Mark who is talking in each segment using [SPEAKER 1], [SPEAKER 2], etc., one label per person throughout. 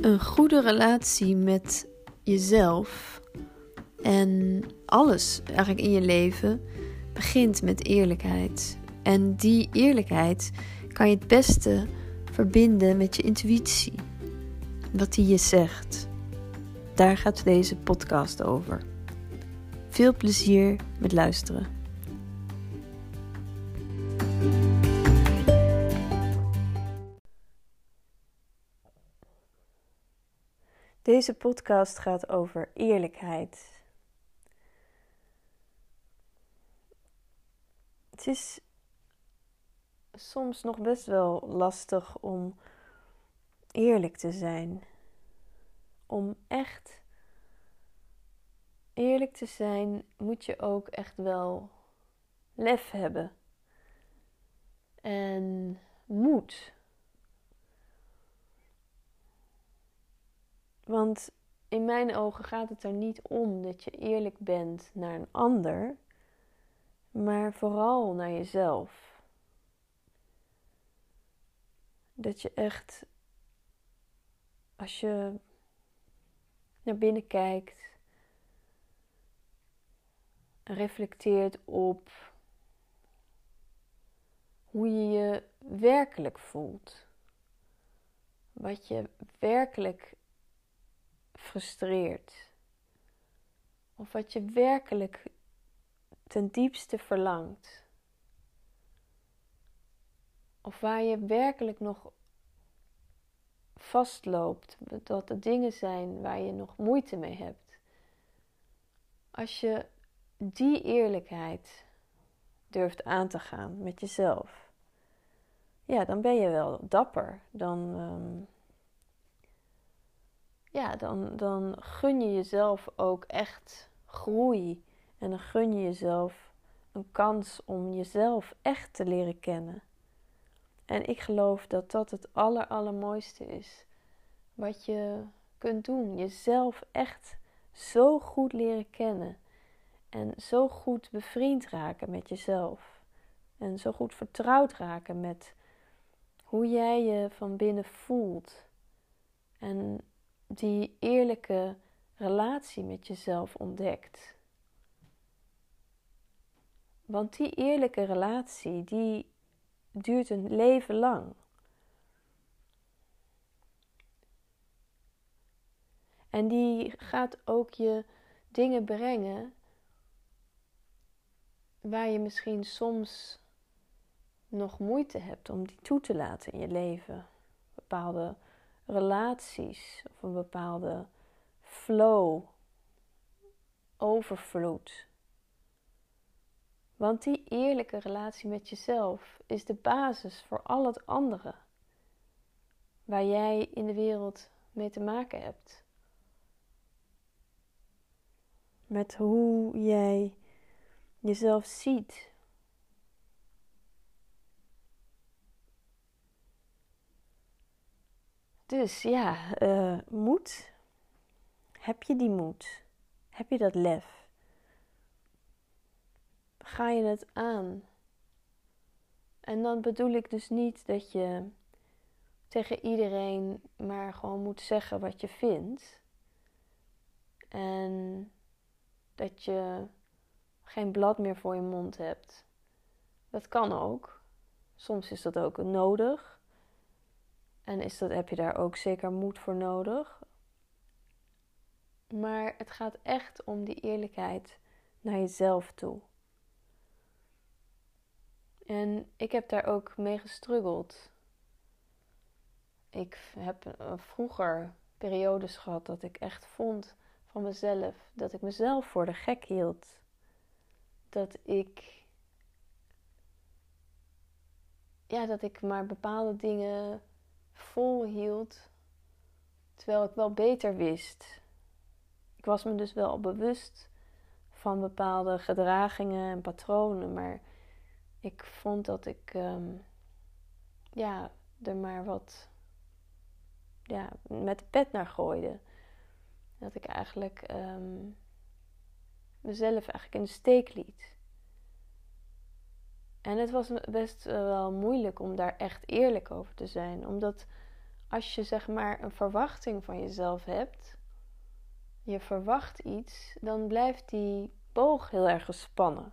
[SPEAKER 1] Een goede relatie met jezelf en alles eigenlijk in je leven begint met eerlijkheid. En die eerlijkheid kan je het beste verbinden met je intuïtie. Wat die je zegt. Daar gaat deze podcast over. Veel plezier met luisteren. Deze podcast gaat over eerlijkheid. Het is soms nog best wel lastig om eerlijk te zijn. Om echt eerlijk te zijn, moet je ook echt wel lef hebben. En moed. Want in mijn ogen gaat het er niet om dat je eerlijk bent naar een ander, maar vooral naar jezelf. Dat je echt, als je naar binnen kijkt, reflecteert op hoe je je werkelijk voelt. Wat je werkelijk frustreert. Of wat je werkelijk ten diepste verlangt. Of waar je werkelijk nog vastloopt. Dat er dingen zijn waar je nog moeite mee hebt. Als je die eerlijkheid durft aan te gaan met jezelf. Ja, dan ben je wel dapper. Dan, um, ja, dan, dan gun je jezelf ook echt groei. En dan gun je jezelf een kans om jezelf echt te leren kennen. En ik geloof dat dat het aller, allermooiste is. Wat je kunt doen. Jezelf echt zo goed leren kennen. En zo goed bevriend raken met jezelf. En zo goed vertrouwd raken met hoe jij je van binnen voelt. En die eerlijke relatie met jezelf ontdekt. Want die eerlijke relatie, die duurt een leven lang. En die gaat ook je dingen brengen waar je misschien soms nog moeite hebt om die toe te laten in je leven. Bepaalde relaties of een bepaalde flow, overvloed. Want die eerlijke relatie met jezelf is de basis voor al het andere waar jij in de wereld mee te maken hebt. Met hoe jij jezelf ziet, Dus ja, uh, moed. Heb je die moed? Heb je dat lef? Ga je het aan? En dan bedoel ik dus niet dat je tegen iedereen maar gewoon moet zeggen wat je vindt. En dat je geen blad meer voor je mond hebt. Dat kan ook. Soms is dat ook nodig. En is dat, heb je daar ook zeker moed voor nodig. Maar het gaat echt om die eerlijkheid naar jezelf toe. En ik heb daar ook mee gestruggeld. Ik heb eh, vroeger periodes gehad dat ik echt vond van mezelf dat ik mezelf voor de gek hield. Dat ik. Ja, dat ik maar bepaalde dingen volhield, terwijl ik wel beter wist. Ik was me dus wel bewust van bepaalde gedragingen en patronen, maar ik vond dat ik ehm, ja, er maar wat ja, met de pet naar gooide. Dat ik eigenlijk ehm, mezelf eigenlijk in de steek liet. En het was best wel moeilijk om daar echt eerlijk over te zijn. Omdat als je zeg maar een verwachting van jezelf hebt, je verwacht iets, dan blijft die boog heel erg gespannen.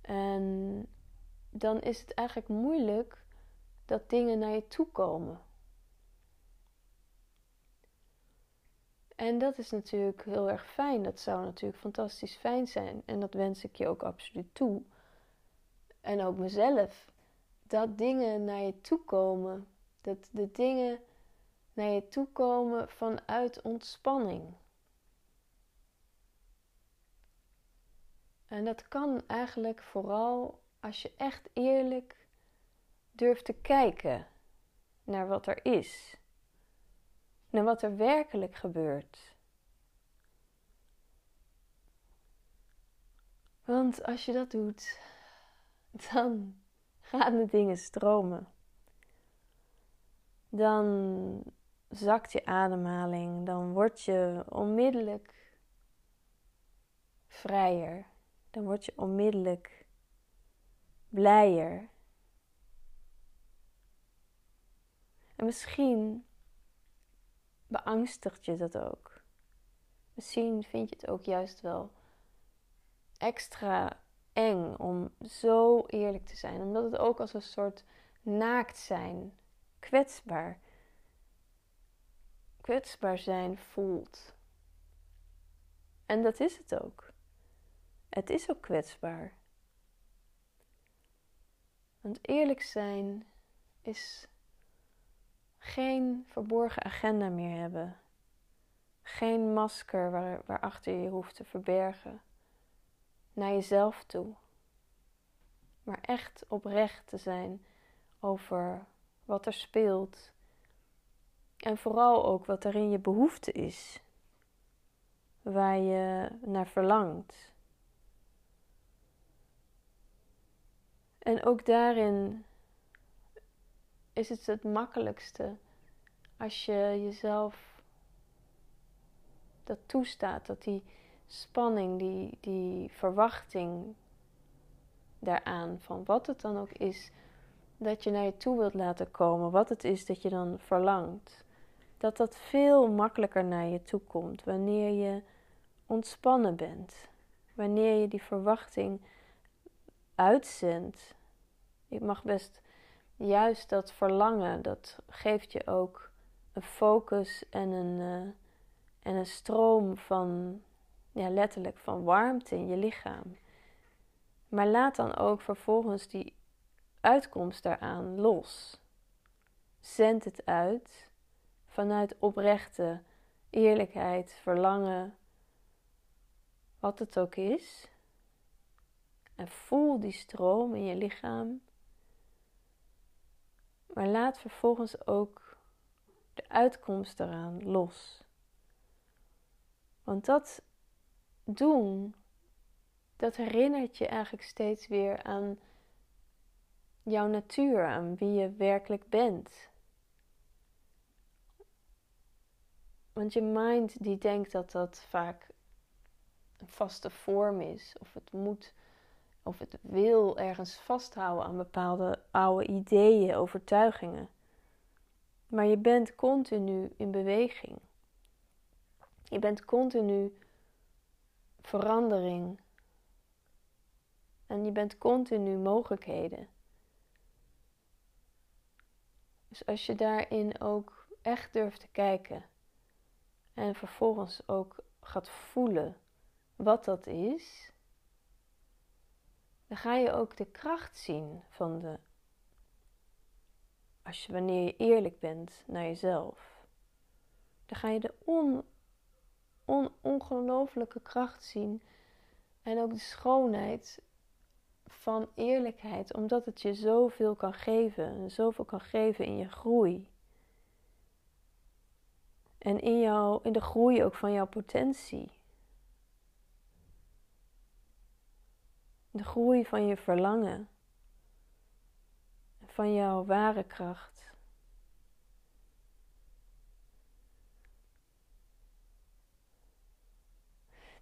[SPEAKER 1] En dan is het eigenlijk moeilijk dat dingen naar je toe komen. En dat is natuurlijk heel erg fijn. Dat zou natuurlijk fantastisch fijn zijn. En dat wens ik je ook absoluut toe. En ook mezelf. Dat dingen naar je toe komen. Dat de dingen naar je toe komen vanuit ontspanning. En dat kan eigenlijk vooral als je echt eerlijk durft te kijken naar wat er is naar wat er werkelijk gebeurt. Want als je dat doet, dan gaan de dingen stromen. Dan zakt je ademhaling, dan word je onmiddellijk vrijer. Dan word je onmiddellijk blijer. En misschien beangstigt je dat ook. Misschien vind je het ook juist wel extra eng om zo eerlijk te zijn, omdat het ook als een soort naakt zijn, kwetsbaar, kwetsbaar zijn voelt. En dat is het ook. Het is ook kwetsbaar. Want eerlijk zijn is geen verborgen agenda meer hebben. Geen masker waar, waarachter je hoeft te verbergen. Naar jezelf toe. Maar echt oprecht te zijn over wat er speelt. En vooral ook wat er in je behoefte is. Waar je naar verlangt. En ook daarin is het het makkelijkste als je jezelf dat toestaat, dat die spanning, die, die verwachting daaraan, van wat het dan ook is dat je naar je toe wilt laten komen, wat het is dat je dan verlangt, dat dat veel makkelijker naar je toe komt wanneer je ontspannen bent, wanneer je die verwachting uitzendt. Je mag best juist dat verlangen, dat geeft je ook een focus en een, uh, en een stroom van, ja, letterlijk van warmte in je lichaam. Maar laat dan ook vervolgens die uitkomst daaraan los. Zend het uit vanuit oprechte eerlijkheid, verlangen, wat het ook is. En voel die stroom in je lichaam. Maar laat vervolgens ook de uitkomst eraan los. Want dat doen, dat herinnert je eigenlijk steeds weer aan jouw natuur, aan wie je werkelijk bent. Want je mind die denkt dat dat vaak een vaste vorm is, of het moet of het wil ergens vasthouden aan bepaalde oude ideeën, overtuigingen. Maar je bent continu in beweging. Je bent continu verandering. En je bent continu mogelijkheden. Dus als je daarin ook echt durft te kijken en vervolgens ook gaat voelen wat dat is, dan ga je ook de kracht zien van de. Als je, wanneer je eerlijk bent naar jezelf, dan ga je de on, on, ongelooflijke kracht zien en ook de schoonheid van eerlijkheid, omdat het je zoveel kan geven en zoveel kan geven in je groei. En in, jou, in de groei ook van jouw potentie. de groei van je verlangen, van jouw ware kracht.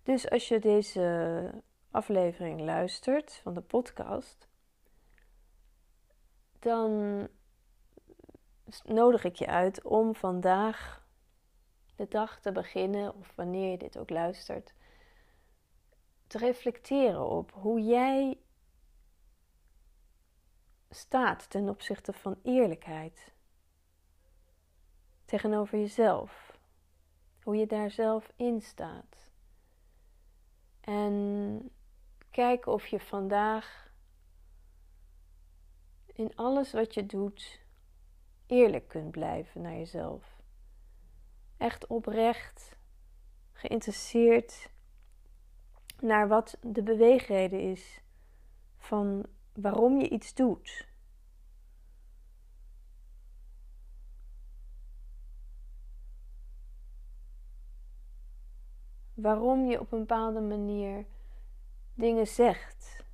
[SPEAKER 1] Dus als je deze aflevering luistert van de podcast, dan nodig ik je uit om vandaag de dag te beginnen, of wanneer je dit ook luistert, te reflecteren op hoe jij staat ten opzichte van eerlijkheid tegenover jezelf. Hoe je daar zelf in staat. En kijk of je vandaag in alles wat je doet eerlijk kunt blijven naar jezelf. Echt oprecht geïnteresseerd naar wat de beweegreden is van waarom je iets doet. Waarom je op een bepaalde manier dingen zegt.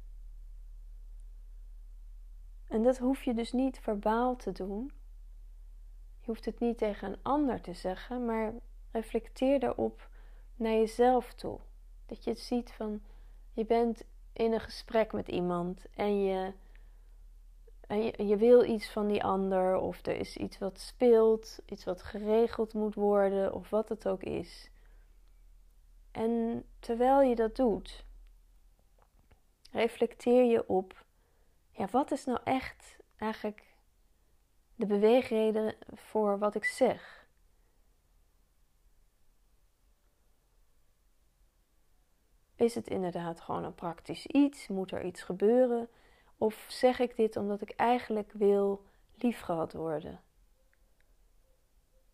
[SPEAKER 1] En dat hoef je dus niet verbaal te doen. Je hoeft het niet tegen een ander te zeggen, maar reflecteer daarop naar jezelf toe. Dat je het ziet van je bent in een gesprek met iemand en je, en je, je, wil iets van die ander, of er is iets wat speelt, iets wat geregeld moet worden, of wat het ook is. En terwijl je dat doet, reflecteer je op, ja, wat is nou echt eigenlijk de beweegreden voor wat ik zeg? Is het inderdaad gewoon een praktisch iets? Moet er iets gebeuren? Of zeg ik dit omdat ik eigenlijk wil liefgehad worden?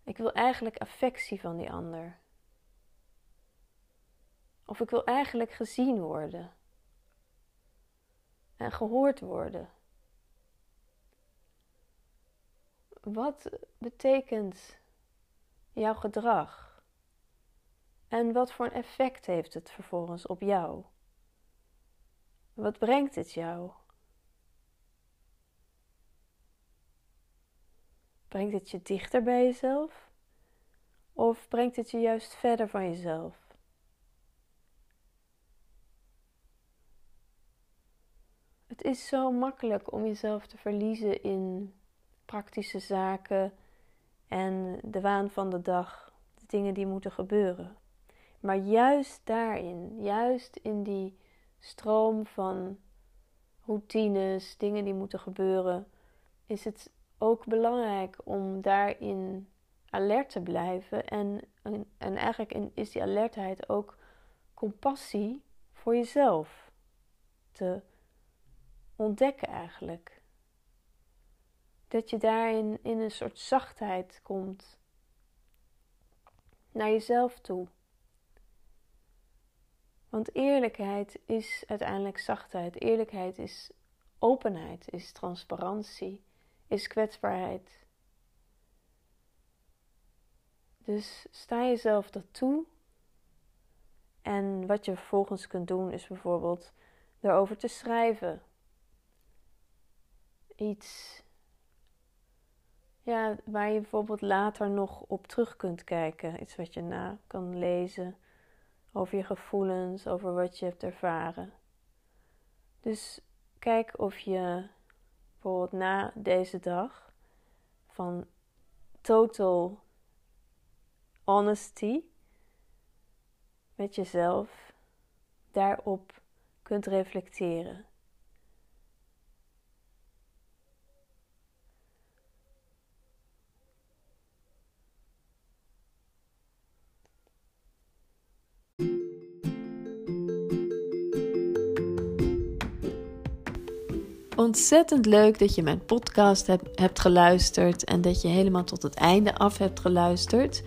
[SPEAKER 1] Ik wil eigenlijk affectie van die ander. Of ik wil eigenlijk gezien worden en gehoord worden. Wat betekent jouw gedrag? En wat voor een effect heeft het vervolgens op jou? Wat brengt het jou? Brengt het je dichter bij jezelf? Of brengt het je juist verder van jezelf? Het is zo makkelijk om jezelf te verliezen in praktische zaken en de waan van de dag, de dingen die moeten gebeuren. Maar juist daarin, juist in die stroom van routines, dingen die moeten gebeuren, is het ook belangrijk om daarin alert te blijven. En, en, en eigenlijk is die alertheid ook compassie voor jezelf te ontdekken eigenlijk. Dat je daarin in een soort zachtheid komt naar jezelf toe. Want eerlijkheid is uiteindelijk zachtheid. Eerlijkheid is openheid, is transparantie, is kwetsbaarheid. Dus sta jezelf dat toe. En wat je vervolgens kunt doen is bijvoorbeeld erover te schrijven iets ja, waar je bijvoorbeeld later nog op terug kunt kijken. Iets wat je na kan lezen over je gevoelens, over wat je hebt ervaren. Dus kijk of je bijvoorbeeld na deze dag van total honesty met jezelf daarop kunt reflecteren. Ontzettend leuk dat je mijn podcast hebt geluisterd en dat je helemaal tot het einde af hebt geluisterd.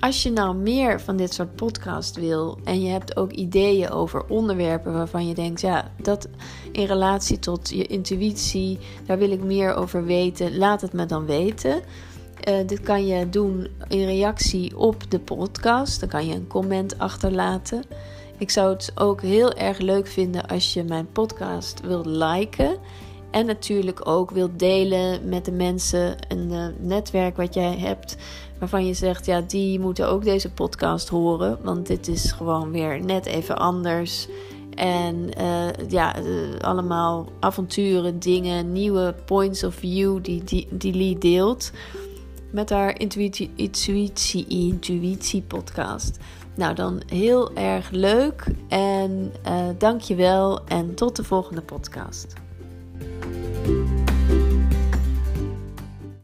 [SPEAKER 1] Als je nou meer van dit soort podcast wil en je hebt ook ideeën over onderwerpen waarvan je denkt, ja, dat in relatie tot je intuïtie, daar wil ik meer over weten, laat het me dan weten. Uh, dit kan je doen in reactie op de podcast. Dan kan je een comment achterlaten. Ik zou het ook heel erg leuk vinden als je mijn podcast wilt liken. En natuurlijk ook wilt delen met de mensen, een uh, netwerk wat jij hebt. Waarvan je zegt, ja, die moeten ook deze podcast horen. Want dit is gewoon weer net even anders. En uh, ja, uh, allemaal avonturen, dingen, nieuwe points of view die, die, die Lee deelt met haar intuïtie, intuïtie, intuïtie podcast. Nou, dan heel erg leuk en eh, dank je wel en tot de volgende podcast.